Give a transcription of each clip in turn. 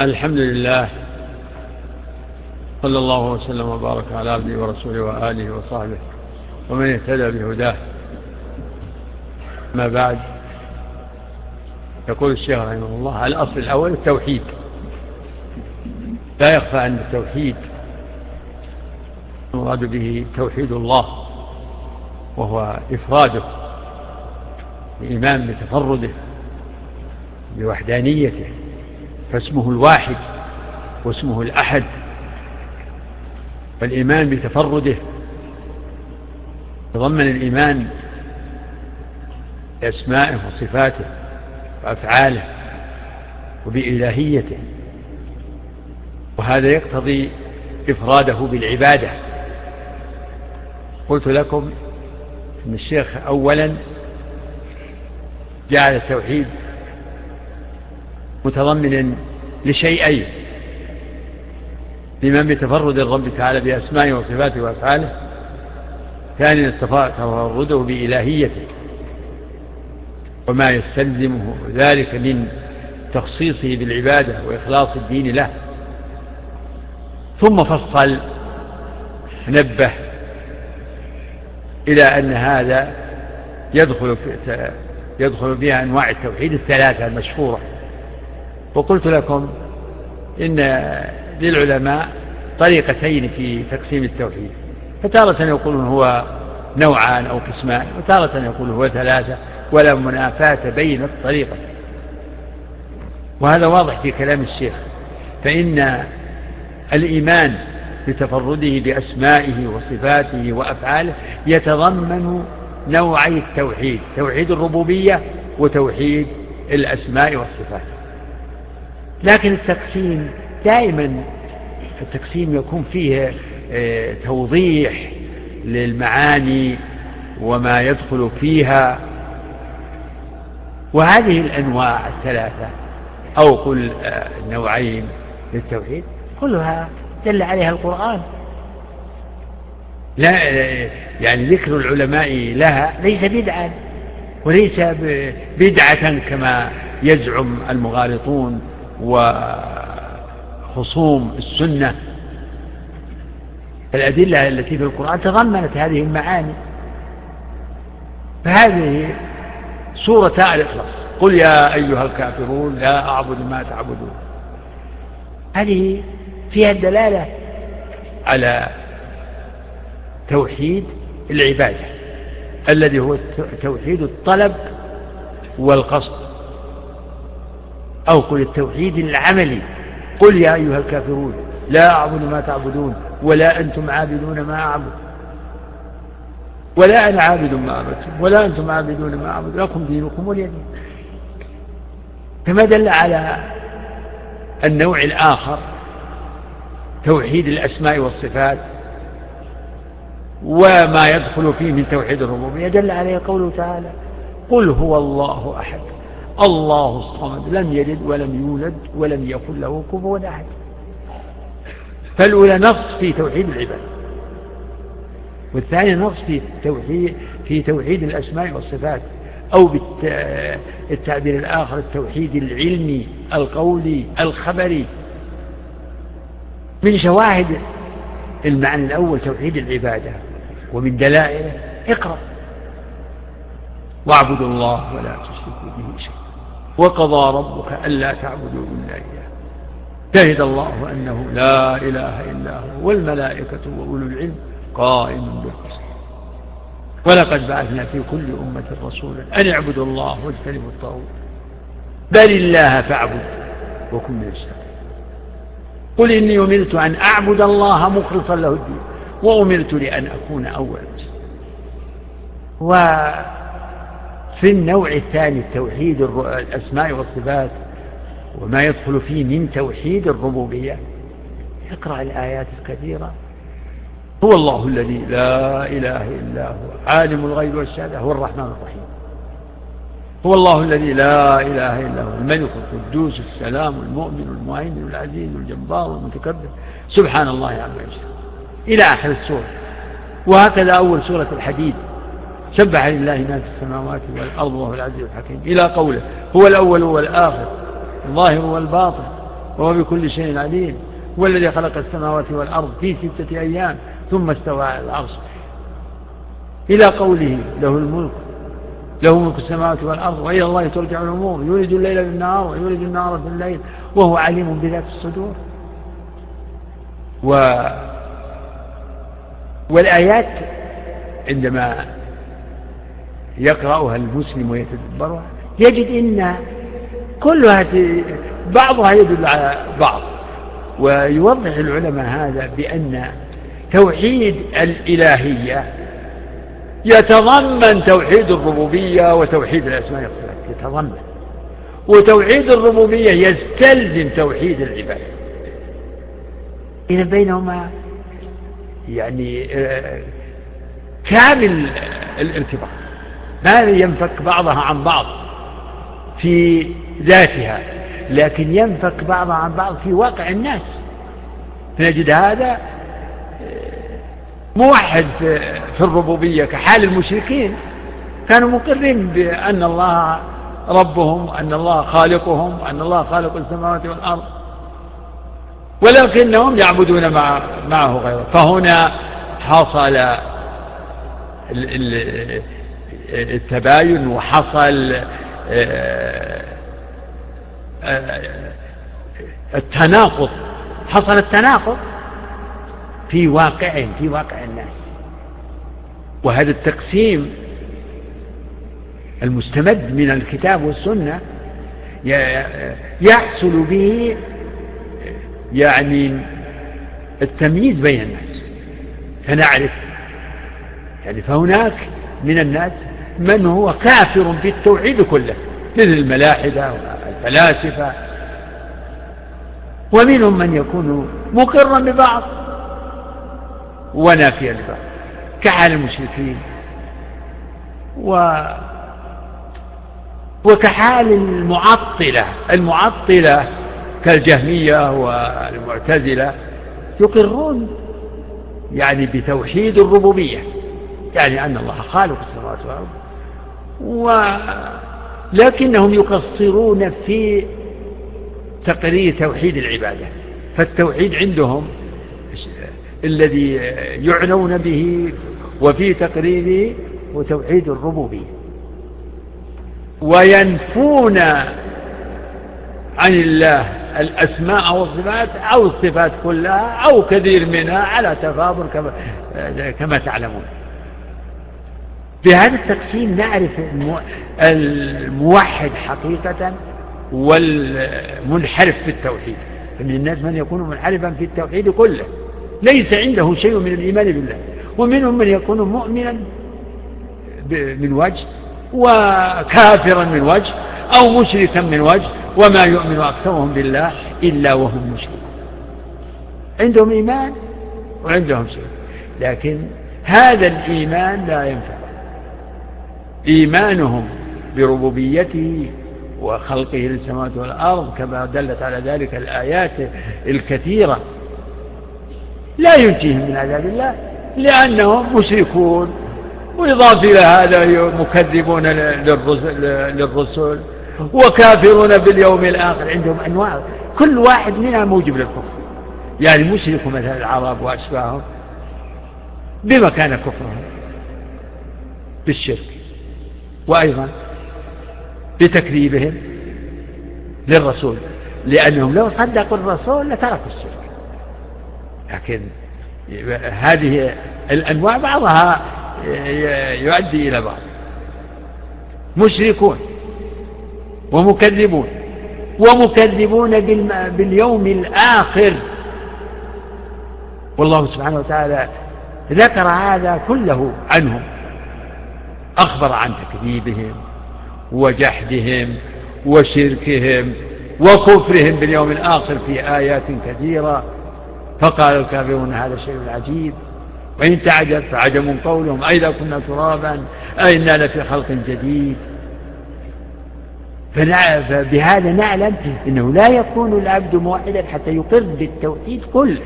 الحمد لله صلى الله وسلم وبارك على عبده ورسوله وآله وصحبه ومن اهتدى بهداه. ما بعد يقول الشيخ رحمه الله الأصل الأول التوحيد. لا يخفى أن التوحيد المراد به توحيد الله وهو إفراده الإيمان بتفرده بوحدانيته. فاسمه الواحد واسمه الأحد فالإيمان بتفرده. تضمن الإيمان بأسمائه وصفاته وأفعاله وبإلهيته وهذا يقتضي إفراده بالعبادة. قلت لكم أن الشيخ أولا جعل التوحيد متضمنا لشيئين. لمن بتفرد الرب تعالى بأسمائه وصفاته وأفعاله. ثانيا تفرده بإلهيته. وما يستلزمه ذلك من تخصيصه بالعبادة وإخلاص الدين له. ثم فصل نبه إلى أن هذا يدخل يدخل فيها أنواع التوحيد الثلاثة المشهورة. وقلت لكم إن للعلماء طريقتين في تقسيم التوحيد. فتارة يقولون هو نوعان أو قسمان وتارة يقول هو ثلاثة ولا منافاة بين الطريقة. وهذا واضح في كلام الشيخ. فإن الإيمان بتفرده بأسمائه وصفاته وأفعاله يتضمن نوعي التوحيد توحيد الربوبية وتوحيد الأسماء والصفات. لكن التقسيم دائما التقسيم يكون فيه آه، توضيح للمعاني وما يدخل فيها. وهذه الأنواع الثلاثة أو قل آه، للتوحيد. كلها دل عليها القرآن. لا يعني ذكر العلماء لها ليس بدعا. وليس بدعة كما يزعم المغالطون. وخصوم السنة. الأدلة التي في القرآن تضمنت هذه المعاني. فهذه سورة الإخلاص قل يا أيها الكافرون لا أعبد ما تعبدون. هذه فيها الدلالة على توحيد العبادة الذي هو توحيد الطلب والقصد. أو قل التوحيد العملي. قل يا أيها الكافرون لا أعبد ما تعبدون ولا أنتم عابدون ما أعبد. ولا أنا عابد ما عبدتم ولا أنتم عابدون ما أعبد. لكم دينكم ولي كما دل على النوع الآخر توحيد الأسماء والصفات وما يدخل فيه من توحيد الربوبية. دل عليه قوله تعالى قل هو الله أحد. الله الصمد لم يلد ولم يولد ولم يكن له كفوا أحد. فالأولى نص في توحيد العباد. والثانية نص في توحيد في توحيد الأسماء والصفات أو بالتعبير الآخر التوحيد العلمي القولي الخبري. من شواهد المعنى الأول توحيد العبادة ومن دلائله اقرأ. واعبدوا الله ولا تشركوا به شيئا. وقضى ربك ألا تعبدوا إلا إياه. شهد الله أنه لا إله إلا هو والملائكة وأولو العلم قائم بالقسط. ولقد بعثنا في كل أمة رسولا أن اعبدوا الله واجتنبوا الطاغوت. بل الله فاعبد وكن من الشاكرين. قل إني أمرت أن أعبد الله مخلصا له الدين وأمرت لأن أكون أول مسلم. وفي النوع الثاني توحيد الأسماء والصفات وما يدخل فيه من توحيد الربوبية. اقرأ الآيات الكثيرة. هو الله الذي لا إله إلا هو عالم الغيب والشهادة هو الرحمن الرحيم. هو الله الذي لا إله إلا هو الملك القدوس السلام المؤمن المهيمن العزيز الجبار المتكبر. سبحان الله عما يشرك إلى آخر السورة. وهكذا أول سورة الحديد. سبح لله ما في السماوات والأرض وهو العزيز الحكيم. إلى قوله هو الأول والآخر الظاهر والباطن وهو بكل شيء عليم والذي خلق السماوات والأرض في ستة أيام ثم استوى على العرش. إلى قوله له الملك له ملك السماوات والأرض وإلى الله ترجع الأمور يولد الليل بالنهار ويولد النهار في الليل وهو عليم بذات الصدور. و والآيات عندما يقرأها المسلم ويتدبرها يجد أن كلها بعضها يدل على بعض. ويوضح العلماء هذا بأن توحيد الإلهية يتضمن توحيد الربوبية وتوحيد الأسماء والصفات. يتضمن. وتوحيد الربوبية يستلزم توحيد العبادة إذا بينهما يعني آه، كامل الارتباط ما ينفك بعضها عن بعض في ذاتها لكن ينفك بعضها عن بعض في واقع الناس. نجد هذا آه، موحد في الربوبية كحال المشركين. كانوا مقرين بأن الله ربهم أن الله خالقهم أن الله خالق السماوات والأرض ولكنهم يعبدون مع معه غيره. فهنا حصل التباين وحصل آه، آه، التناقض. حصل التناقض في واقع في واقع الناس. وهذا التقسيم المستمد من الكتاب والسنة يحصل به يعني التمييز بين الناس. فنعرف يعني فهناك من الناس من هو كافر بالتوحيد كله مثل الملاحدة والفلاسفة. ومنهم من يكون مقرا ببعض ونافيا لبعض كحال المشركين. و وكحال المعطلة المعطلة كالجهمية والمعتزلة يقرون يعني بتوحيد الربوبية. يعني أن الله خالق السماوات والأرض ولكنهم يقصرون في تقرير توحيد العبادة. فالتوحيد عندهم الذي يعنون به وفي تقريره هو توحيد الربوبية. وينفون عن الله الأسماء والصفات أو الصفات كلها أو كثير منها على تفاضل كما, كما تعلمون. بهذا التقسيم نعرف الموحد حقيقة والمنحرف في التوحيد. فمن الناس من يكون منحرفا في التوحيد كله. ليس عنده شيء من الإيمان بالله. ومنهم من يكون مؤمنا من وجه وكافرا من وجه أو مشركا من وجه وما يؤمن أكثرهم بالله إلا وهم مشركون. عندهم إيمان وعندهم شيء لكن هذا الإيمان لا ينفع. إيمانهم بربوبيته وخلقه للسماوات والأرض كما دلت على ذلك الآيات الكثيرة. لا ينجيهم من عذاب الله لأنهم مشركون وإضافة إلى هذا مكذبون للرسل وكافرون باليوم الآخر عندهم أنواع. كل واحد منها موجب للكفر. يعني مشرك مثل العرب وأشباههم بما كان كفرهم بالشرك. وأيضا بتكذيبهم للرسول لأنهم لو صدقوا الرسول لتركوا الشرك لكن هذه الأنواع بعضها يؤدي إلى بعض. مشركون ومكذبون ومكذبون باليوم الآخر. والله سبحانه وتعالى ذكر هذا كله عنهم. أخبر عن تكذيبهم وجحدهم وشركهم وكفرهم باليوم الآخر في آيات كثيرة. فقال الكافرون هذا شيء عجيب وإن تعجب فعجب قولهم. أئذا كنا ترابا؟ أئنا لفي خلق جديد. فبهذا نعلم أنه لا يكون العبد موحدا حتى يقر بالتوحيد كله.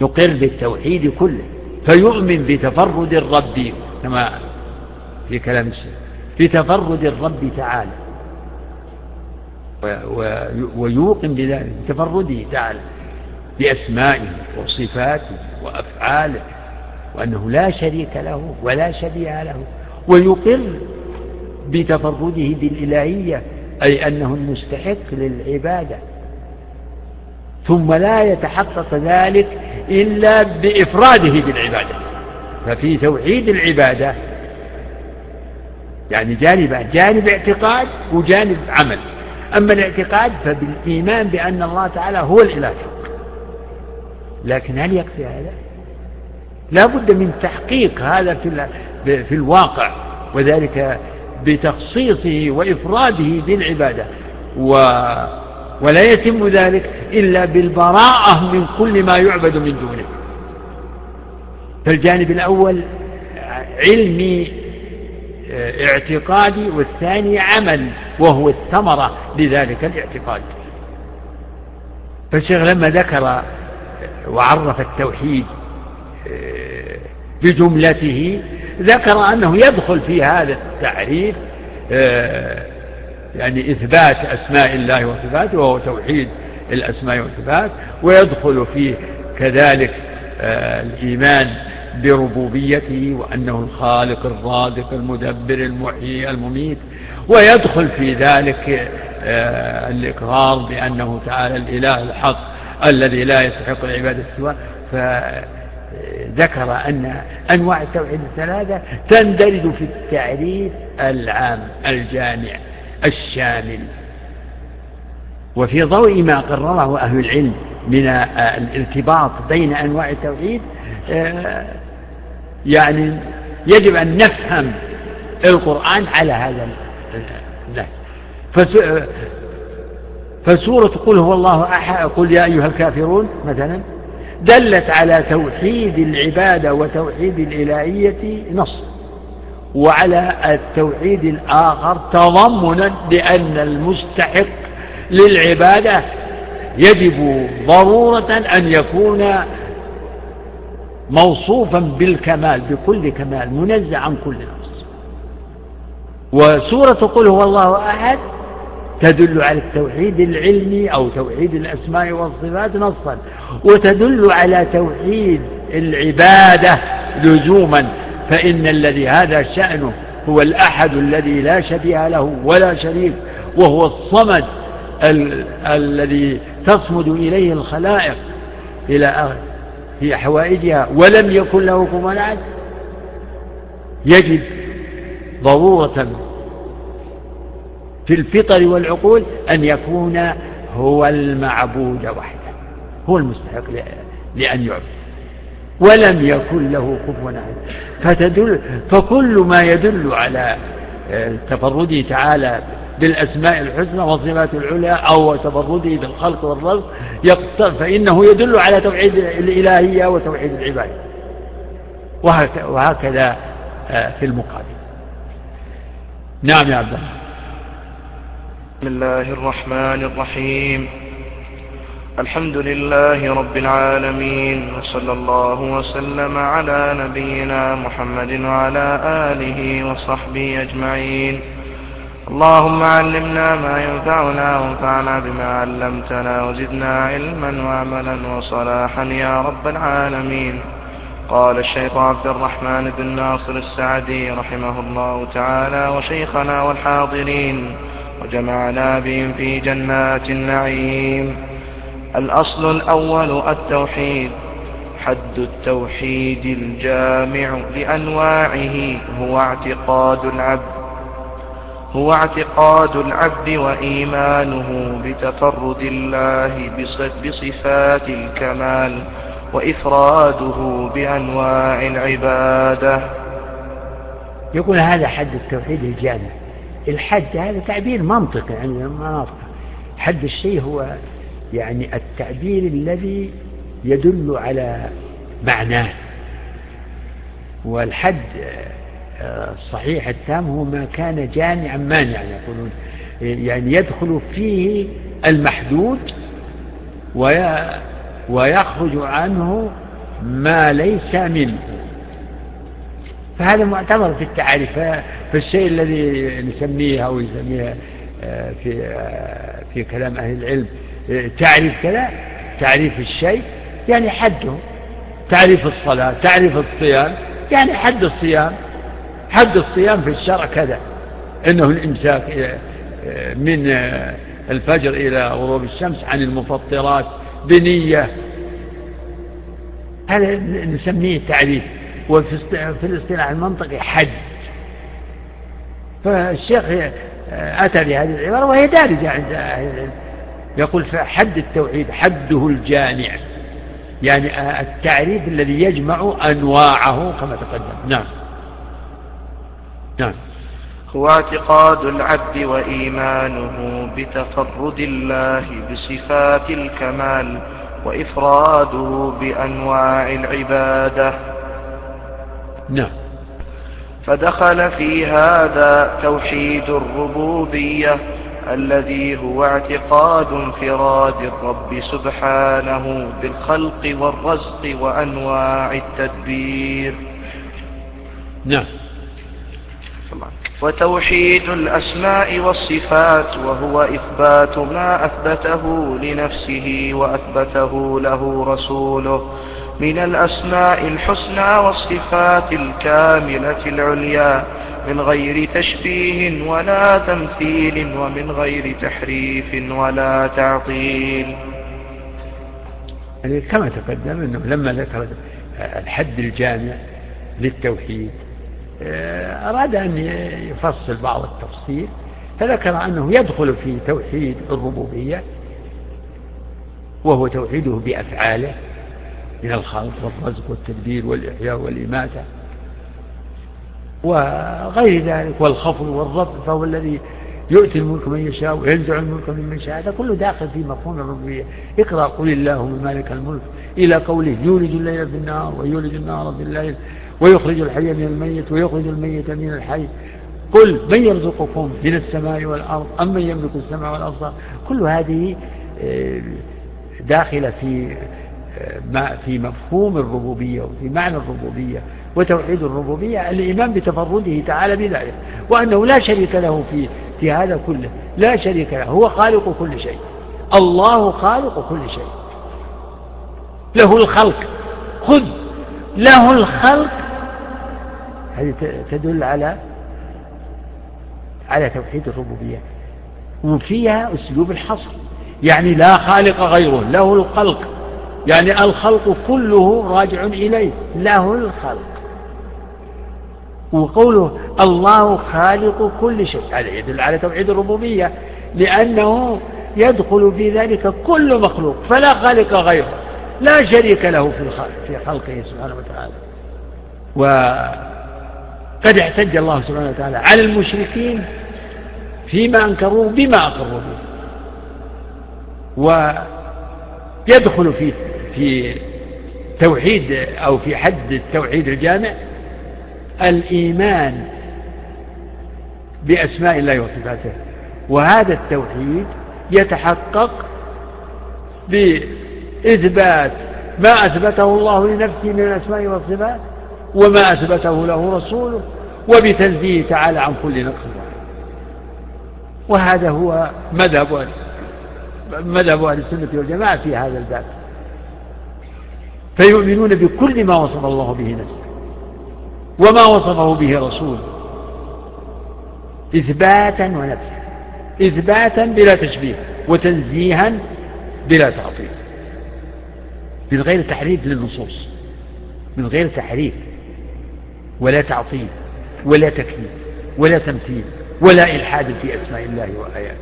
يقر بالتوحيد كله. فيؤمن بتفرد الرب كما في كلام الشيخ. بتفرد الرب تعالى. ويوقن بذلك تفرده تعالى. بأسمائه وصفاته وأفعاله وأنه لا شريك له ولا شبيه له. ويقر بتفرده بالإلهية أي أنه المستحق للعبادة. ثم لا يتحقق ذلك إلا بإفراده بالعبادة. ففي توحيد العبادة. يعني جانبان جانب اعتقاد وجانب عمل. أما الاعتقاد فبالإيمان بأن الله تعالى هو الإله. لكن هل يكفي هذا؟ لا بد من تحقيق هذا في, في الواقع وذلك بتخصيصه وإفراده بالعبادة. و ولا يتم ذلك إلا بالبراءة من كل ما يعبد من دونه. فالجانب الأول علمي آه، اعتقادي والثاني عمل وهو الثمرة لذلك الاعتقاد. فالشيخ لما ذكر وعرف التوحيد آه، بجملته ذكر أنه يدخل في هذا التعريف آه، يعني إثبات أسماء الله وصفاته وهو توحيد الأسماء والصفات ويدخل فيه كذلك الإيمان بربوبيته وأنه الخالق الرازق المدبر المحيي المميت ويدخل في ذلك آه، الإقرار بأنه تعالى الإله الحق الذي لا يستحق العبادة سواه. فذكر أن أنواع التوحيد الثلاثة تندرج في التعريف العام الجامع الشامل. وفي ضوء ما قرره أهل العلم من الارتباط بين أنواع التوحيد آه، يعني يجب أن نفهم القرآن على هذا النهج. فسورة قل هو الله أحد قل يا أيها الكافرون مثلا دلت على توحيد العبادة وتوحيد الإلهية نص وعلى التوحيد الآخر تضمنا لأن المستحق للعبادة يجب ضرورة أن يكون موصوفا بالكمال بكل كمال منزع عن كل نقص وسورة قل هو الله أحد تدل على التوحيد العلمي أو توحيد الأسماء والصفات نصا وتدل على توحيد العبادة لزوما. فإن الذي هذا شأنه هو الأحد الذي لا شبيه له ولا شريك وهو الصمد ال الذي تصمد إليه الخلائق إلى آخر في حوائجها ولم يكن له كفوا أحد يجب ضرورة في الفطر والعقول أن يكون هو المعبود وحده هو المستحق لأن يعبد. ولم يكن له كفوا أحد. فتدل فكل ما يدل على آه، تفرده تعالى بالأسماء الحسنى والصفات العلى أو تفرده بالخلق والرزق فإنه يدل على توحيد الإلهية وتوحيد العبادة وهكذا آه، في المقابل. نعم يا عبد الله. بسم الله الرحمن الرحيم. الحمد لله رب العالمين وصلى الله وسلم على نبينا محمد وعلى آله وصحبه أجمعين. اللهم علمنا ما ينفعنا وانفعنا بما علمتنا وزدنا علما وعملا وصلاحا يا رب العالمين. قال الشيخ عبد الرحمن بن ناصر السعدي رحمه الله تعالى وشيخنا والحاضرين وجمعنا بهم في جنات النعيم. الأصل الأول التوحيد. حد التوحيد الجامع لأنواعه هو اعتقاد العبد. هو اعتقاد العبد وإيمانه بتفرد الله بصفات الكمال وإفراده بأنواع العبادة. يقول هذا حد التوحيد الجامع. الحد هذا تعبير منطقي يعني مناطق حد الشيء هو يعني التعبير الذي يدل على معناه. والحد الصحيح التام هو ما كان جامعا مانعا يقولون. يعني يدخل فيه المحدود ويخرج عنه ما ليس منه. فهذا معتبر في التعريف فالشيء الذي نسميه أو يسميه آه، في آه، في كلام أهل العلم. تعريف كذا تعريف الشيء يعني حده. تعريف الصلاة تعريف الصيام يعني حد الصيام. حد الصيام في الشرع كذا. إنه الإمساك من الفجر إلى غروب الشمس عن المفطرات بنية. هذا نسميه تعريف. وفي الاصطلاح المنطقي حد. فالشيخ أتى بهذه العبارة وهي دارجة عند أهل العلم. يقول حد التوحيد حده الجامع. يعني التعريف الذي يجمع أنواعه كما تقدم. نعم. نعم. هو اعتقاد العبد وإيمانه بتفرد الله بصفات الكمال وإفراده بأنواع العبادة. نعم. فدخل في هذا توحيد الربوبية الذي هو اعتقاد انفراد الرب سبحانه بالخلق والرزق وأنواع التدبير. نعم. وتوحيد الأسماء والصفات وهو إثبات ما أثبته لنفسه وأثبته له رسوله. من الأسماء الحسنى والصفات الكاملة العليا من غير تشبيه ولا تمثيل ومن غير تحريف ولا تعطيل. يعني كما تقدم أنه لما ذكر الحد الجامع للتوحيد أراد أن يفصل بعض التفصيل فذكر أنه يدخل في توحيد الربوبية وهو توحيده بأفعاله من الخلق والرزق والتدبير والإحياء والإماتة وغير ذلك والخفض والرفع فهو الذي يؤتي الملك من يشاء وينزع الملك من يشاء هذا كله داخل في مفهوم الربوبية. اقرأ قل اللهم مالك الملك إلى قوله يولج الليل في النهار ويولج النهار في الليل. ويخرج الحي من الميت ويخرج الميت من الحي. قل من يرزقكم من السماء والأرض؟ أم من يملك السماء والأرض؟ كل هذه آه، داخلة في آه، ما في مفهوم الربوبية وفي معنى الربوبية وتوحيد الربوبية. الإيمان بتفرده تعالى بذلك وأنه لا شريك له في في هذا كله. لا شريك له هو خالق كل شيء. الله خالق كل شيء. له الخلق. خذ. له الخلق هذه تدل على على توحيد الربوبية. وفيها أسلوب الحصر. يعني لا خالق غيره له الخلق. يعني الخلق كله راجع إليه له الخلق. وقوله الله خالق كل شيء هذا يدل على توحيد الربوبية. لأنه يدخل في ذلك كل مخلوق فلا خالق غيره. لا شريك له في خلقه سبحانه وتعالى. وقد احتج الله سبحانه وتعالى على المشركين فيما أنكروه بما أقروا به. ويدخل في في توحيد أو في حد التوحيد الجامع الإيمان بأسماء الله وصفاته. وهذا التوحيد يتحقق بإثبات ما أثبته الله لنفسه من الأسماء والصفات وما أثبته له رسوله وبتنزيه تعالى عن كل نقص وهذا هو مذهب مذهب أهل السنة والجماعة في هذا الباب. فيؤمنون بكل ما وصف الله به نفسه وما وصفه به رسوله إثباتا ونفسا إثباتا بلا تشبيه وتنزيها بلا تعطيل من غير تحريف للنصوص من غير تحريف. ولا تعطيل ولا تكذيب ولا تمثيل ولا إلحاد في أسماء الله وآياته.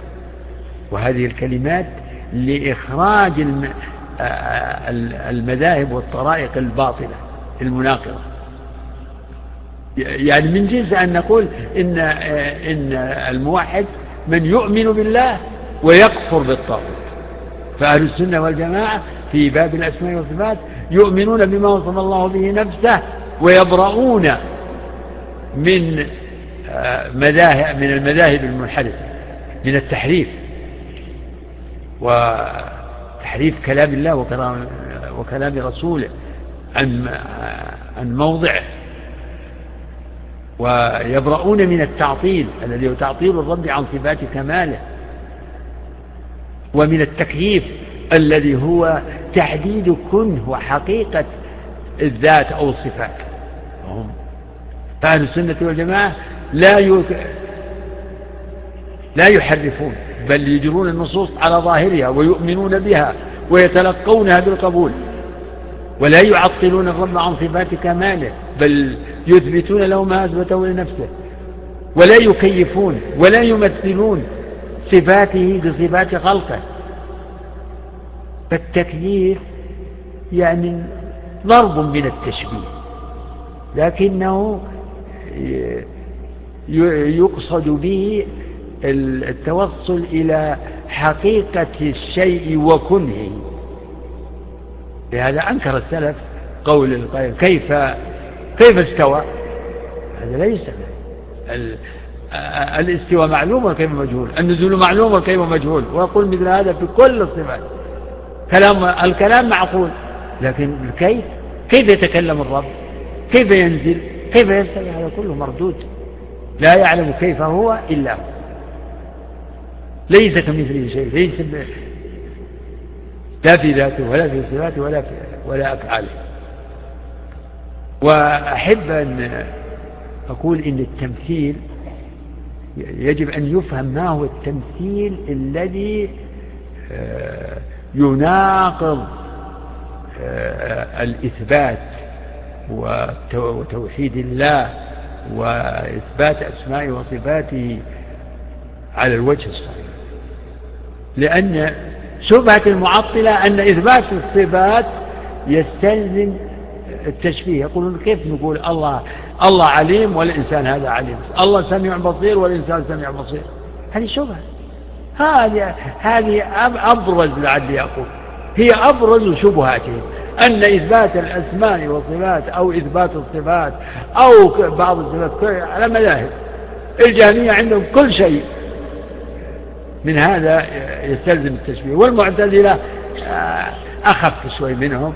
وهذه الكلمات لإخراج المذاهب والطرائق الباطلة المناقضة. يعني من جنس أن نقول إن, إن الموحد من يؤمن بالله ويكفر بالطاغوت. فأهل السنة والجماعة في باب الأسماء والصفات يؤمنون بما وصف الله به نفسه ويبرؤون من مذاهب من المذاهب المنحرفة من التحريف. وتحريف كلام الله وكلام, وكلام رسوله عن عن موضعه. ويبرؤون من التعطيل الذي هو تعطيل الرب عن صفات كماله. ومن التكييف الذي هو تحديد كنه وحقيقة الذات أو الصفات. فأهل السنة والجماعة لا لا يحرفون بل يجرون النصوص على ظاهرها ويؤمنون بها ويتلقونها بالقبول. ولا يعطلون الرب عن صفات كماله بل يثبتون له ما أثبته لنفسه. ولا يكيفون ولا يمثلون صفاته بصفات خلقه. فالتكييف يعني ضرب من التشبيه لكنه يقصد به التوصل إلى حقيقة الشيء وكنه. لهذا أنكر السلف قول القائل كيف كيف استوى؟ هذا ليس الاستواء معلوم وكيف مجهول النزول معلوم وكيف مجهول. ويقول مثل هذا في كل الصفات. كلام الكلام معقول لكن كيف؟ كيف يتكلم الرب؟ كيف ينزل؟ كيف يستوي هذا كله مردود. لا يعلم كيف هو إلا هو. ليس كمثله شيء ليس لا في ذاته ولا في صفاته ولا في ولا أفعاله. وأحب أن أقول إن التمثيل يجب أن يفهم ما هو التمثيل الذي آه، يناقض آه، الإثبات. وتوحيد الله وإثبات أسمائه وصفاته على الوجه الصحيح. لأن شبهة المعطلة أن إثبات الصفات يستلزم التشبيه. يقولون كيف نقول الله الله عليم والإنسان هذا عليم؟ الله سميع بصير والإنسان سميع بصير. هذه شبهة. هذه هذه أبرز لعلي أقول. هي أبرز شبهاتهم. أن إثبات الأسماء والصفات أو إثبات الصفات أو بعض الصفات على مذاهب. الجهمية عندهم كل شيء. من هذا يستلزم التشبيه. والمعتزلة آه، أخف شوي منهم.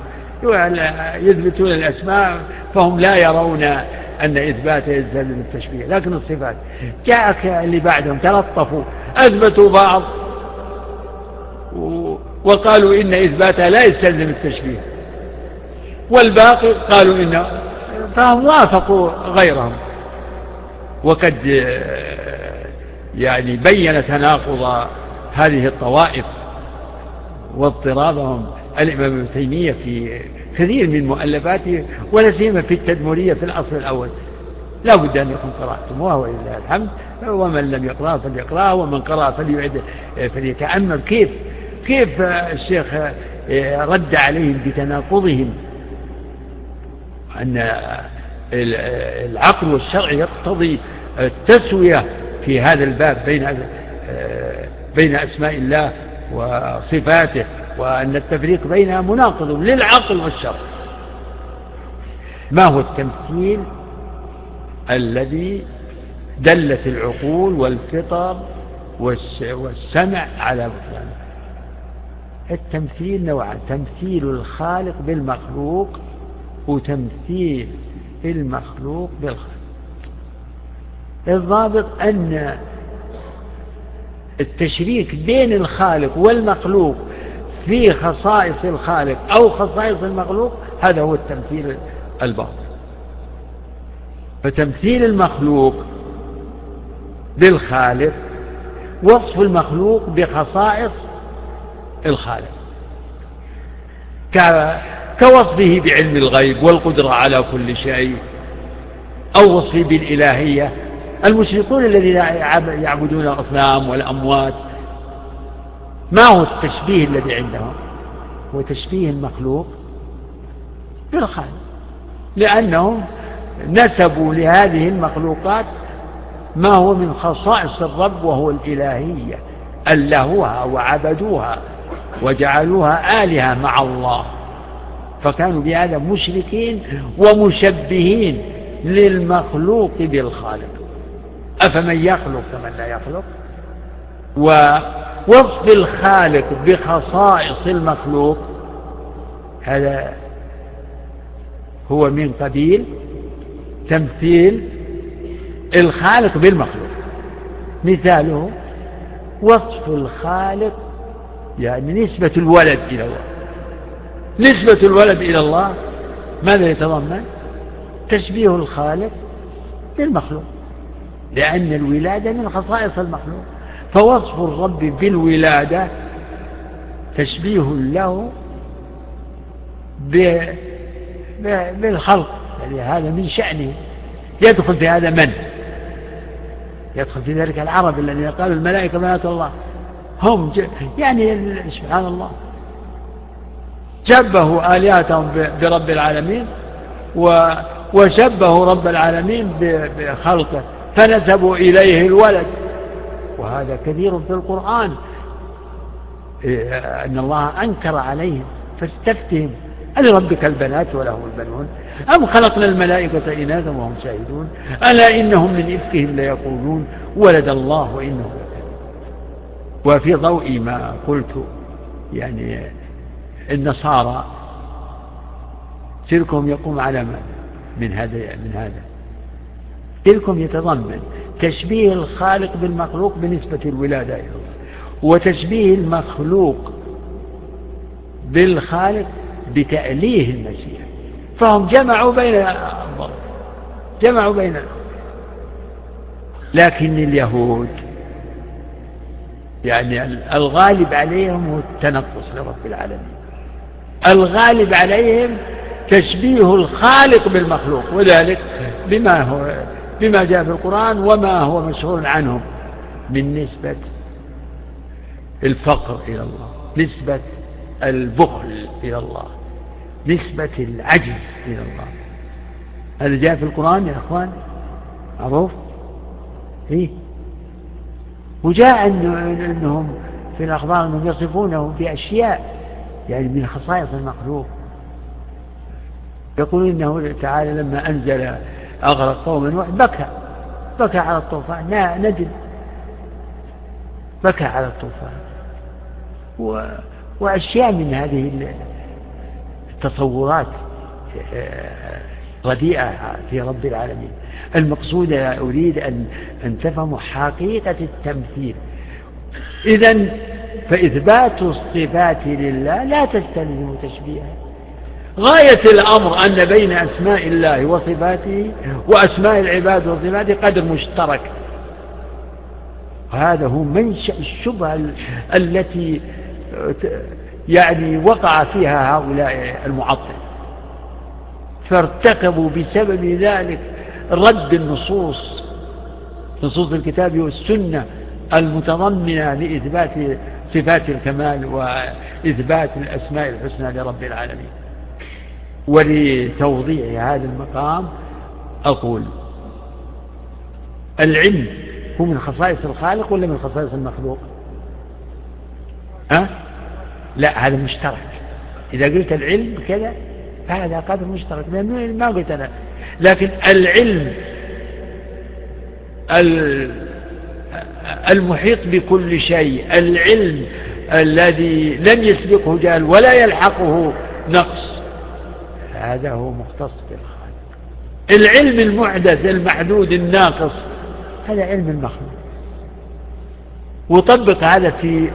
يثبتون الأسماء فهم لا يرون أن إثباته يستلزم التشبيه. لكن الصفات جاءك اللي بعدهم تلطفوا أثبتوا بعض وقالوا إن إثباتها لا يستلزم التشبيه. والباقي قالوا إن فهم وافقوا غيرهم. وقد يعني بين تناقض هذه الطوائف واضطرابهم. الإمام ابن تيمية في كثير من مؤلفاته ولا سيما في التدمرية في الأصل الأول. لا بد أن يكون قرأتموها ولله الحمد. ومن لم يقرأ فليقرأ ومن قرأ فليعد فليتأمل. كيف كيف الشيخ رد عليهم بتناقضهم؟ أن العقل والشرع يقتضي التسوية في هذا الباب بين بين أسماء الله وصفاته وأن التفريق بينها مناقض للعقل والشرع. ما هو التمثيل الذي دلت العقول والفطر والسمع على بطلانه؟ التمثيل نوعان تمثيل الخالق بالمخلوق وتمثيل المخلوق بالخالق الضابط أن التشريك بين الخالق والمخلوق في خصائص الخالق أو خصائص المخلوق هذا هو التمثيل الباطل. فتمثيل المخلوق بالخالق وصف المخلوق بخصائص الخالق. كوصفه بعلم الغيب والقدرة على كل شيء أو وصفه بالإلهية. المشركون الذين يعبدون الأصنام والأموات ما هو التشبيه الذي عندهم؟ هو تشبيه المخلوق بالخالق لأنهم نسبوا لهذه المخلوقات ما هو من خصائص الرب وهو الإلهية ألهوها وعبدوها وجعلوها آلهة مع الله. فكانوا بهذا مشركين ومشبهين للمخلوق بالخالق. أفمن يخلق كمن لا يخلق؟ ووصف الخالق بخصائص المخلوق. هذا هو من قبيل تمثيل الخالق بالمخلوق. مثاله وصف الخالق يعني نسبة الولد إلى الله نسبة الولد إلى الله ماذا يتضمن؟ تشبيه الخالق بالمخلوق لأن الولادة من خصائص المخلوق. فوصف الرب بالولادة تشبيه له بالخلق يعني هذا من شأنه. يدخل في هذا من؟ يدخل في ذلك العرب الذين قالوا الملائكة بنات الله. هم يعني سبحان الله. شبهوا آلهتهم برب العالمين وشبهوا رب العالمين بخلقه فنسبوا إليه الولد. وهذا كثير في القرآن. إيه، أن الله أنكر عليهم فاستفتهم. ألربك البنات وله البنون؟ أم خلقنا الملائكة إناثا وهم شاهدون؟ ألا إنهم من إفكهم ليقولون ولد الله وإنه وفي ضوء ما قلت يعني النصارى شركهم يقوم على ما من هذا من هذا. تلكم يتضمن تشبيه الخالق بالمخلوق بنسبة الولادة الله وتشبيه المخلوق بالخالق بتأليه المسيح فهم جمعوا بين جمعوا بين لكن اليهود يعني الغالب عليهم هو التنقص لرب العالمين. الغالب عليهم تشبيه الخالق بالمخلوق وذلك بما هو بما جاء في القرآن وما هو مشهور عنهم من نسبة الفقر إلى الله نسبة البخل إلى الله نسبة العجز إلى الله. هذا جاء في القرآن يا أخوان؟ معروف؟ إيه؟ وجاء أنهم في الأخبار أنهم يصفونه بأشياء يعني من خصائص المخلوق يقولون إنه تعالى لما أنزل أغرق قوما نوح بكى بكى على الطوفان. ندم بكى على الطوفان. و... وأشياء من هذه التصورات آه، رديئة في رب العالمين. المقصود أريد أن, أن تفهموا حقيقة التمثيل. إذا فإثبات الصفات لله لا تستلزم تشبيها غاية الأمر أن بين أسماء الله وصفاته وأسماء العباد وصفاته قدر مشترك. هذا هو منشأ الشبهة التي يعني وقع فيها هؤلاء المعطل. فارتكبوا بسبب ذلك رد النصوص نصوص الكتاب والسنة المتضمنة لإثبات صفات الكمال وإثبات الأسماء الحسنى لرب العالمين. ولتوضيع هذا المقام أقول العلم هو من خصائص الخالق ولا من خصائص المخلوق؟ أه؟ لا هذا مشترك. إذا قلت العلم كذا فهذا قدر مشترك ما قلت أنا. لكن العلم المحيط بكل شيء العلم الذي لم يسبقه جال ولا يلحقه نقص. هذا هو مختص بالخالق العلم المحدث المحدود الناقص. هذا علم المخلوق. وطبق هذا في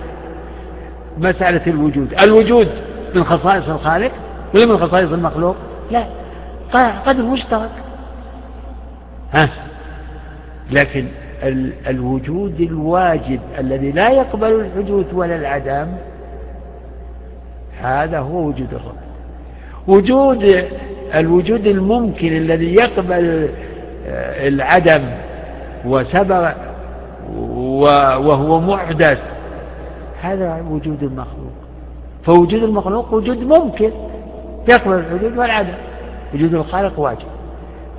مسألة الوجود. الوجود من خصائص الخالق ولا من خصائص المخلوق؟ لا قدر مشترك. ها؟ لكن الوجود الواجب الذي لا يقبل الحدوث ولا العدم هذا هو وجود الرب. وجود الوجود الممكن الذي يقبل آه، العدم وسبب وهو محدث هذا وجود المخلوق. فوجود المخلوق وجود ممكن يقبل الحدود والعدم. وجود الخالق واجب.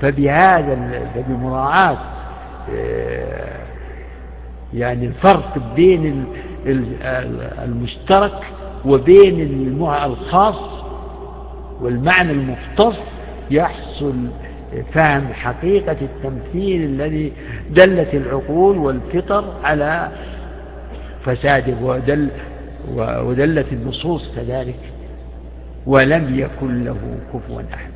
فبهذا بمراعاة آه، يعني الفرق بين المشترك وبين الخاص والمعنى المختص يحصل فهم حقيقة التمثيل الذي دلت العقول والفطر على فساده ودل ودلت النصوص كذلك ولم يكن له كفوا أحد.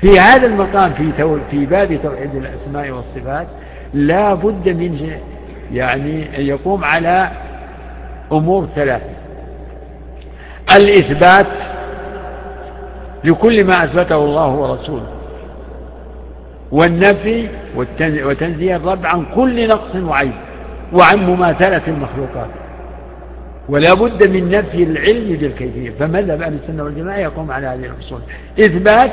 في هذا المقام في في باب توحيد الأسماء والصفات لا بد من يعني أن يقوم على أمور ثلاثة. الإثبات لكل ما أثبته الله ورسوله. والنفي وتنزيه الرب عن كل نقص وعيب وعن مماثلة المخلوقات. ولا بد من نفي العلم بالكيفية. فمذهب أهل السنة والجماعة يقوم على هذه الأصول. إثبات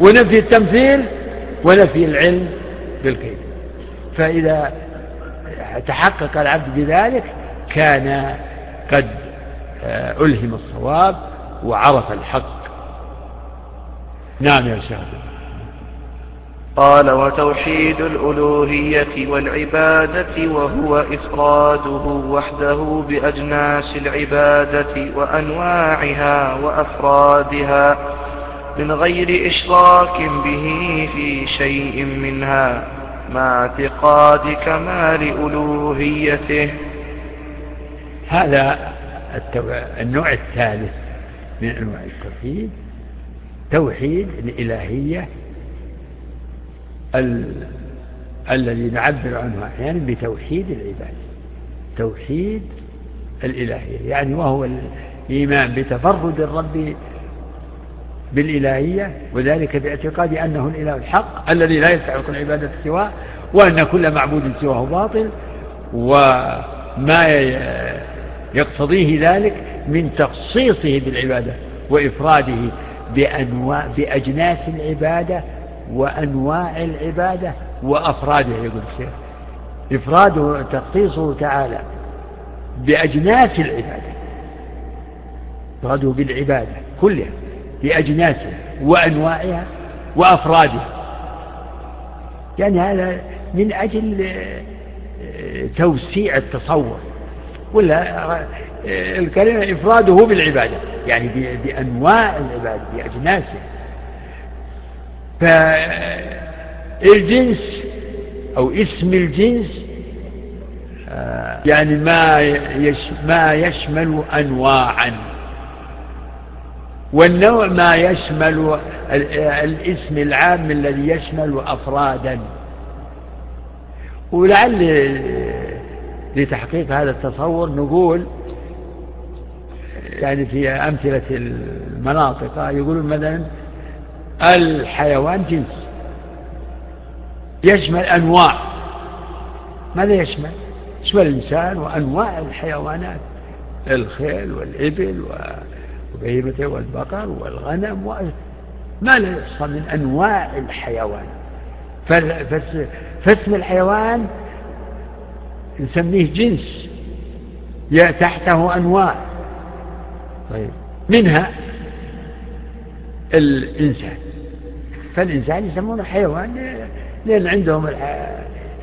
ونفي التمثيل ونفي العلم بالكيفية. فإذا تحقق العبد بذلك كان قد آه، ألهم الصواب وعرف الحق. نعم يا شيخ. قال وتوحيد الألوهية والعبادة وهو إفراده وحده بأجناس العبادة وأنواعها وأفرادها من غير إشراك به في شيء منها. مع اعتقاد كمال ألوهيته. هذا النوع الثالث من أنواع التوحيد. توحيد الإلهية ال... الذي نعبر عنه أحيانا بتوحيد العباد. توحيد الإلهية يعني وهو الإيمان بتفرد الرب بالإلهية وذلك باعتقاد أنه الإله الحق الذي لا يستحق العبادة سواه وأن كل معبود سواه باطل وما يقتضيه ذلك من تخصيصه بالعبادة وإفراده بأنواع بأجناس العبادة وأنواع العبادة وأفرادها يقول الشيخ. إفراده تخصيصه تعالى بأجناس العبادة إفراده بالعبادة كلها. بأجناسها وأنواعها وأفرادها. يعني هذا من أجل آه، توسيع التصور. ولا آه، الكلمة إفراده بالعبادة. يعني بأنواع العبادة بأجناسها فالجنس أو اسم الجنس آه، يعني ما ما يشمل أنواعا. والنوع ما يشمل الاسم العام الذي يشمل أفرادا. ولعل لتحقيق هذا التصور نقول يعني في أمثلة المناطق يقولون مثلا الحيوان جنس. يشمل أنواع. ماذا يشمل؟ يشمل الإنسان وأنواع الحيوانات الخيل والإبل وبهيمة والبقر والغنم ما لا يحصى من أنواع الحيوان. فاسم الحيوان نسميه جنس. تحته أنواع. طيب. منها الإنسان. فالإنسان يسمونه حيوان لأن عندهم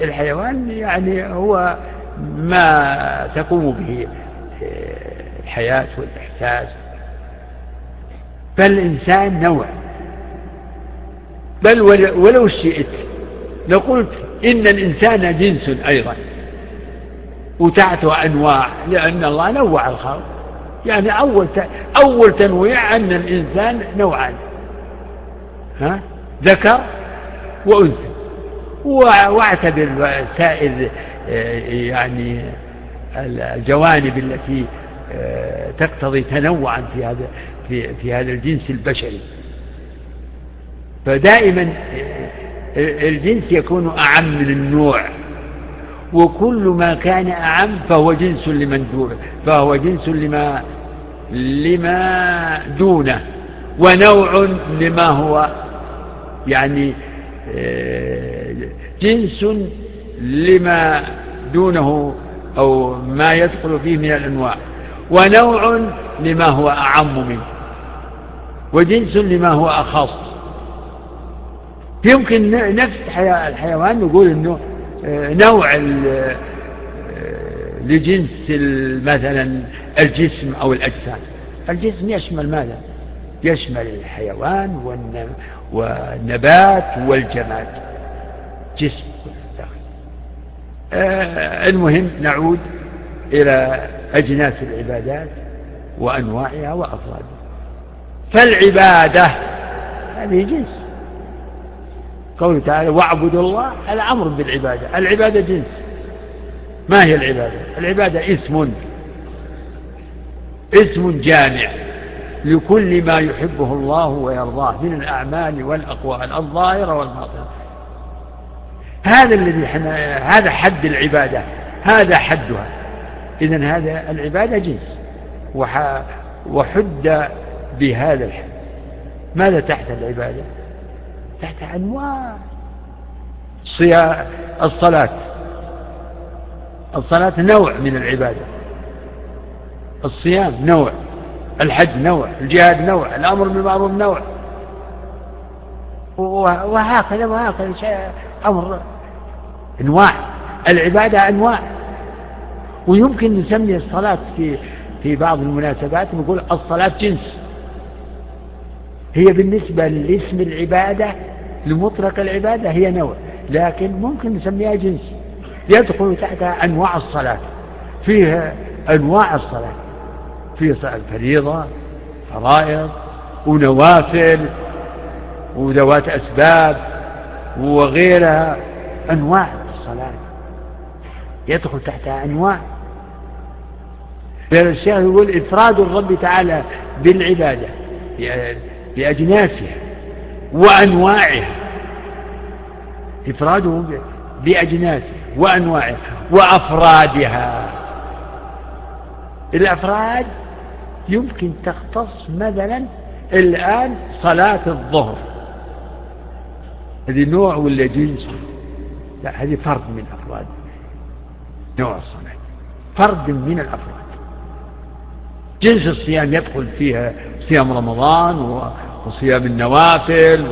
الحيوان يعني هو ما تقوم به الحياة والإحساس. فالإنسان نوع. بل ولو شئت لقلت إن الإنسان جنس أيضا. وتعته أنواع لأن الله نوع الخلق. يعني أول أول تنويع أن الإنسان نوعان. ها؟ ذكر وأنثى. واعتبر سائر آه، يعني الجوانب التي آه، تقتضي تنوعا في هذا. في في هذا الجنس البشري. فدائما الجنس يكون أعم من النوع وكل ما كان أعم فهو جنس لمن دونه فهو جنس لما لما دونه ونوع لما هو. يعني آه، جنس لما دونه أو ما يدخل فيه من الأنواع ونوع لما هو أعم منه. وجنس لما هو أخص. يمكن نفس الحيوان نقول أنه آه، نوع آه، لجنس مثلا الجسم أو الأجسام. الجسم يشمل ماذا؟ يشمل الحيوان والنبات والجماد. جسم آه المهم نعود إلى أجناس العبادات وأنواعها وأفرادها. فالعبادة. هذه جنس. قوله تعالى واعبدوا الله الأمر بالعبادة. العبادة جنس. ما هي العبادة؟ العبادة اسم. اسم جامع لكل ما يحبه الله ويرضاه من الأعمال والأقوال الظاهرة والباطنة. هذا الذي هذا حد العبادة. هذا حدها. إذا هذا العبادة جنس. وحد بهذا الحد ماذا تحت العبادة؟ تحت أنواع الصلاة. الصلاة نوع من العبادة. الصيام نوع. الحج نوع. الجهاد نوع. الأمر بالمعروف نوع. وهكذا وهكذا أمر. أنواع. العبادة أنواع. ويمكن نسمي الصلاة في في بعض المناسبات نقول الصلاة جنس. هي بالنسبة لاسم العبادة لمطلق العبادة هي نوع لكن ممكن نسميها جنس. يدخل تحتها أنواع الصلاة. فيها أنواع الصلاة. في الفريضة فرائض ونوافل وذوات أسباب وغيرها. أنواع الصلاة. يدخل تحتها أنواع. الشيخ يقول إفراد الرب تعالى بالعبادة. بأجناسها وأنواعها. إفراده بأجناسها وأنواعها وأفرادها. الأفراد يمكن تختص مثلا الآن صلاة الظهر. هذه نوع ولا جنس؟ لا هذه فرد من أفراد. نوع الصلاة. فرد من الأفراد. جنس الصيام يدخل فيها صيام رمضان وصيام النوافل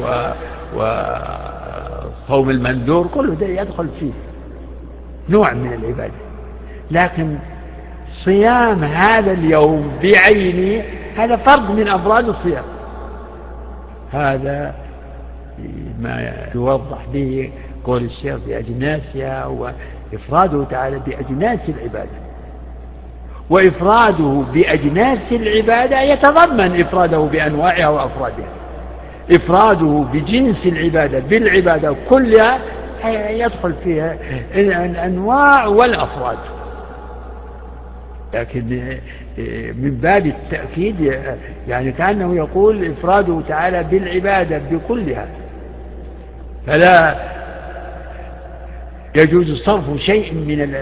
وصوم المندور كله ده يدخل فيه نوع من العبادة. لكن صيام هذا اليوم بعينه هذا فرض من أفراد الصيام. هذا ما يوضح به قول الشيخ بأجناسها وإفراده تعالى بأجناس العبادة. وإفراده بأجناس العبادة يتضمن إفراده بأنواعها وأفرادها. إفراده بجنس العبادة بالعبادة كلها يدخل فيها الأنواع والأفراد. لكن من باب التأكيد يعني كأنه يقول إفراده تعالى بالعبادة بكلها. فلا يجوز صرف شيء من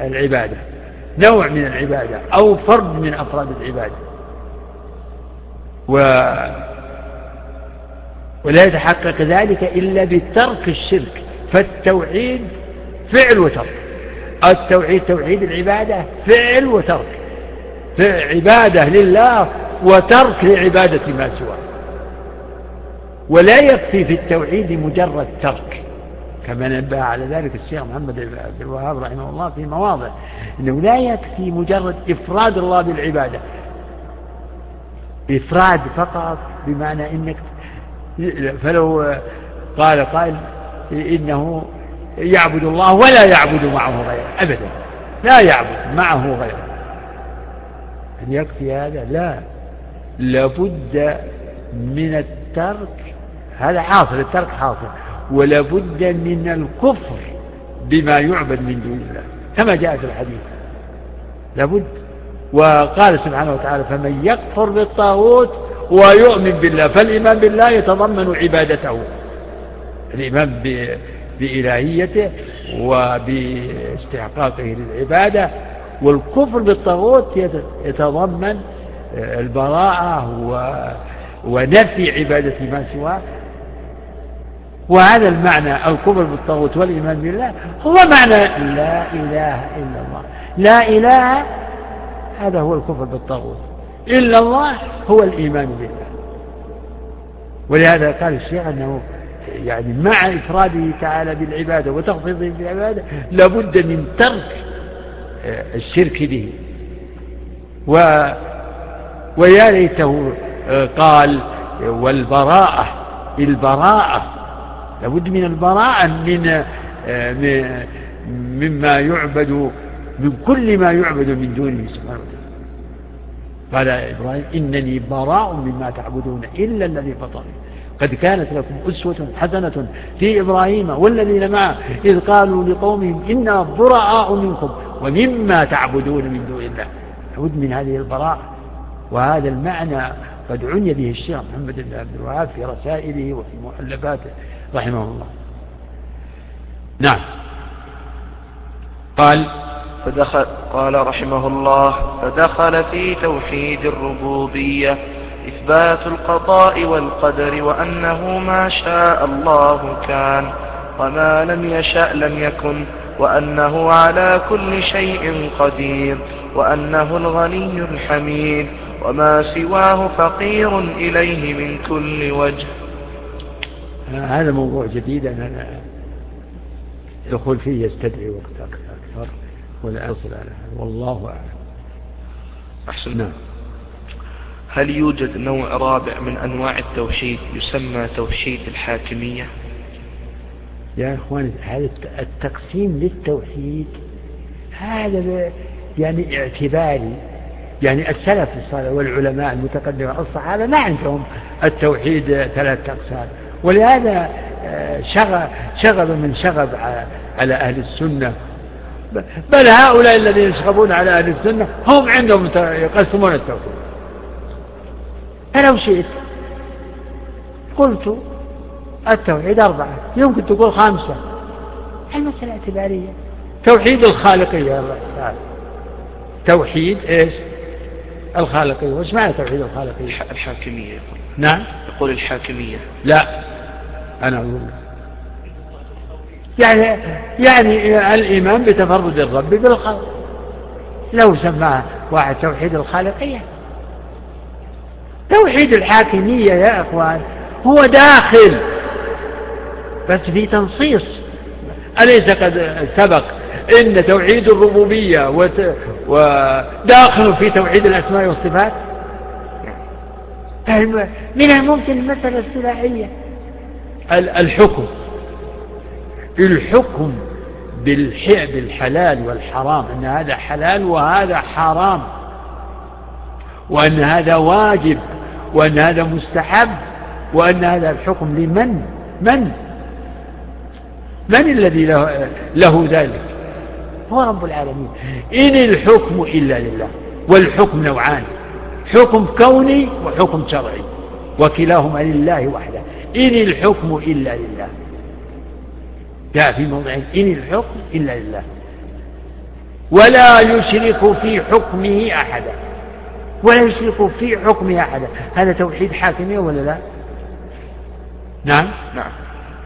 العبادة. نوع من العبادة أو فرد من أفراد العبادة. و ولا يتحقق ذلك إلا بترك الشرك فالتوحيد فعل وترك. التوحيد توحيد العبادة فعل وترك. عبادة لله وترك لعبادة ما سواه. ولا يكفي في التوحيد مجرد ترك. كما نبه على ذلك الشيخ محمد بن الوهاب رحمه الله في مواضع إنه لا يكفي مجرد إفراد الله بالعبادة. إفراد فقط بمعنى إنك فلو قال قائل إنه يعبد الله ولا يعبد معه غيره أبدا لا يعبد معه غيره. هل يكفي هذا لا لابد من الترك هذا حاصل الترك حاصل. ولابد من الكفر بما يعبد من دون الله. كما جاء في الحديث. لابد وقال سبحانه وتعالى فمن يكفر بالطاغوت ويؤمن بالله فالإيمان بالله يتضمن عبادته. الإيمان بإلهيته وباستحقاقه للعبادة. والكفر بالطاغوت يتضمن البراءة ونفي عبادة ما سواه وهذا المعنى الكفر بالطاغوت والإيمان بالله هو معنى لا إله إلا الله. لا إله هذا هو الكفر بالطاغوت. إلا الله هو الإيمان بالله. ولهذا قال الشيخ أنه يعني مع إفراده تعالى بالعبادة وتخصيصه بالعبادة لابد من ترك آه، الشرك به. و ويا ليته آه، قال والبراءة البراءة لابد من البراءة من آه، مما يعبد من كل ما يعبد من دونه سبحانه وتعالى. قال إبراهيم إنني براء مما تعبدون إلا الذي فطرني. قد كانت لكم أسوة حسنة في إبراهيم والذين معه إذ قالوا لقومهم إنا براء منكم ومما تعبدون من دون الله. لابد من هذه البراء وهذا المعنى قد عني به الشيخ محمد بن عبد الوهاب في رسائله وفي مؤلفاته. رحمه الله. نعم. قال فدخل قال رحمه الله فدخل في توحيد الربوبية إثبات القضاء والقدر وأنه ما شاء الله كان وما لم يشأ لم يكن وأنه على كل شيء قدير وأنه الغني الحميد وما سواه فقير إليه من كل وجه. هذا موضوع جديد أنا الدخول فيه يستدعي وقت أكثر ولا أصل على هذا. والله أعلم. أحسن. نعم. هل يوجد نوع رابع من أنواع التوحيد يسمى توحيد الحاكمية؟ يا إخوان هذا التقسيم للتوحيد هذا يعني اعتباري. يعني السلف الصالح والعلماء المتقدمين الصحابة ما عندهم التوحيد ثلاثة أقسام. ولهذا آه، شغب, شغب من شغب على أهل السنة. بل هؤلاء الذين يشغبون على أهل السنة هم عندهم يقسمون التوحيد. فلو شئت قلت التوحيد أربعة يمكن تقول خمسة. المسألة اعتبارية؟ توحيد الخالقية توحيد إيش؟ الخالقية. وش معنى توحيد الخالقية؟ الحاكمية يقول. نعم. يقول الحاكمية؟ لا. أنا أقول يعني يعني الإيمان بتفرد الرب بالخلق. لو سماه واحد توحيد الخالقية. توحيد الحاكمية يا أخوان هو داخل. بس في تنصيص. أليس قد سبق إن توحيد الربوبية وداخل في توحيد الأسماء والصفات؟ من الممكن المسألة السلاحية الحكم. الحكم بالحلال والحرام أن هذا حلال وهذا حرام وأن هذا واجب وأن هذا مستحب وأن هذا الحكم لمن؟ من؟ من الذي له, له ذلك؟ هو رب العالمين. إن الحكم إلا لله والحكم نوعان. حكم كوني وحكم شرعي. وكلاهما لله وحده. إن الحكم إلا لله. جاء في موضعين إن الحكم إلا لله. ولا يشرك في حكمه أحدا. ولا يشرك في حكمه أحدا. هذا توحيد حاكمية ولا لا؟ نعم. نعم.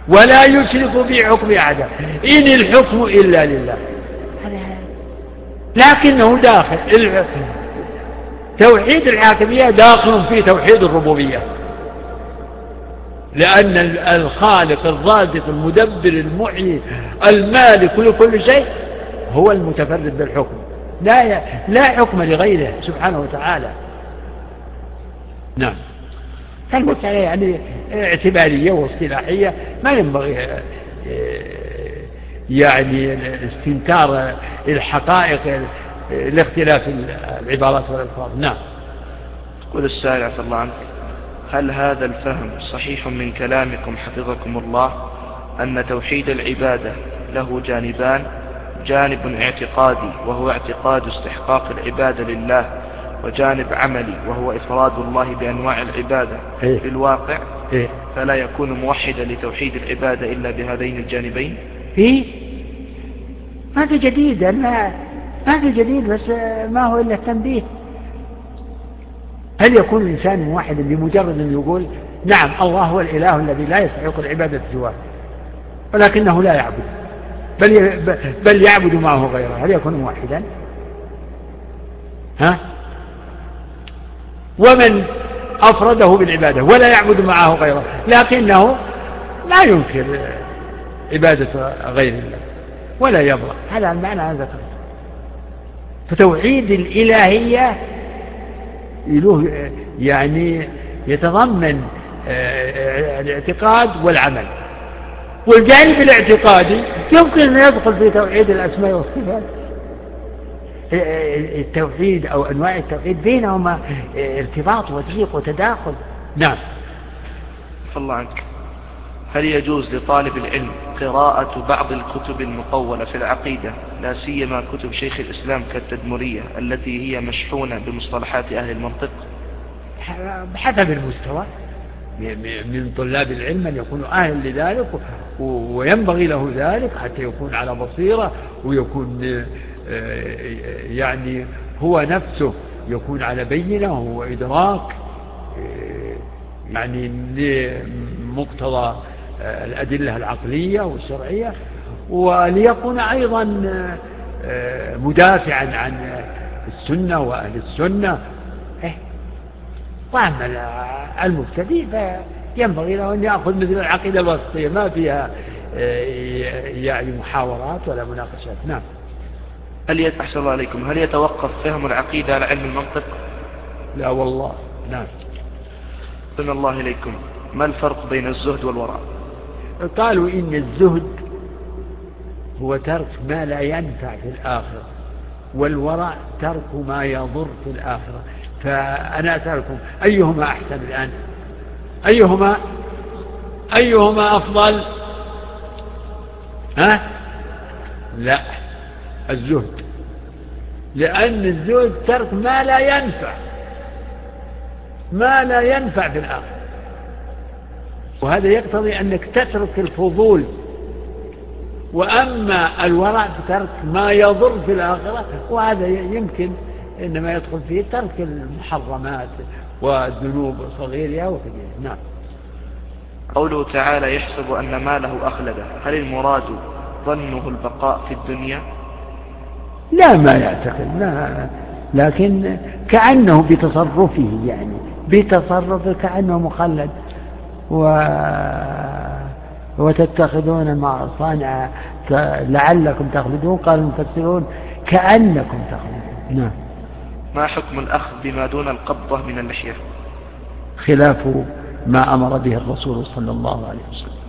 ولا يشرك في حكم أحدا. إن الحكم إلا لله. لكنه داخل. توحيد الحاكمية داخل في توحيد الربوبية. لأن الخالق الرازق المدبر المحيي المالك لكل شيء هو المتفرد بالحكم. لا لا حكم لغيره سبحانه وتعالى. نعم. فالمسألة يعني اعتبارية واصطلاحية ما ينبغي يعني استنكار الحقائق لاختلاف العبارات والألفاظ نعم يقول السائل عفى الله عنك هل هذا الفهم صحيح من كلامكم حفظكم الله أن توحيد العبادة له جانبان جانب اعتقادي وهو اعتقاد استحقاق العبادة لله وجانب عملي وهو إفراد الله بأنواع العبادة إيه؟ في الواقع إيه؟ فلا يكون موحدا لتوحيد العبادة إلا بهذين الجانبين إيه؟ ما في جديد ما ما في جديد بس ما هو إلا التنبيه هل يكون الإنسان موحدا بمجرد أن يقول نعم الله هو الإله الذي لا يستحق العبادة سواه ولكنه لا يعبد بل بل يعبد معه غيره هل يكون موحدا؟ ها؟ ومن أفرده بالعبادة ولا يعبد معه غيره لكنه لا ينكر عبادة غير الله ولا يبرأ هذا المعنى هذا فتوحيد الإلهية له يعني يتضمن آه، الاعتقاد والعمل. والجانب الاعتقادي يمكن أن يدخل في توحيد الأسماء والصفات. التوحيد أو أنواع التوحيد بينهما ارتباط وثيق وتداخل. نعم. الله عنك هل يجوز لطالب العلم قراءة بعض الكتب المطولة في العقيدة؟ لا سيما كتب شيخ الإسلام كالتدمرية التي هي مشحونة بمصطلحات أهل المنطق. بحسب المستوى. من طلاب العلم أن يكونوا أهل لذلك وينبغي له ذلك حتى يكون على بصيرة ويكون آه، يعني هو نفسه يكون على بينة وإدراك آه، يعني لمقتضى آه، الأدلة العقلية والشرعية وليكون أيضا مدافعا عن السنة وأهل السنة. إيه؟ وأما المبتدئ فينبغي له أن يأخذ مثل العقيدة الوسطية ما فيها يعني محاورات ولا مناقشات. نعم. هل أحسن الله عليكم هل يتوقف فهم العقيدة على علم المنطق؟ لا والله نعم. أحسن الله إليكم. ما الفرق بين الزهد والورع قالوا إن الزهد هو ترك ما لا ينفع في الآخرة والورع ترك ما يضر في الآخرة. فأنا أسألكم أيهما أحسن الآن؟ أيهما أيهما أفضل؟ ها؟ لا الزهد. لأن الزهد ترك ما لا ينفع ما لا ينفع في الآخرة. وهذا يقتضي أنك تترك الفضول. وأما الورع ترك ما يضر في الآخرة وهذا يمكن إنما يدخل فيه ترك المحرمات والذنوب صغيرها وكبيرها نعم. قوله تعالى يحسب أن ماله أخلده. هل المراد ظنه البقاء في الدنيا؟ لا ما يعتقد. لا لكن كأنه بتصرفه يعني بتصرفه كأنه مخلد. و وتتخذون ما صانع لعلكم تخلدون قال المفسرون كأنكم تخلدون. نعم. ما حكم الأخذ بما دون القبضة من اللحية خلاف ما أمر به الرسول صلى الله عليه وسلم.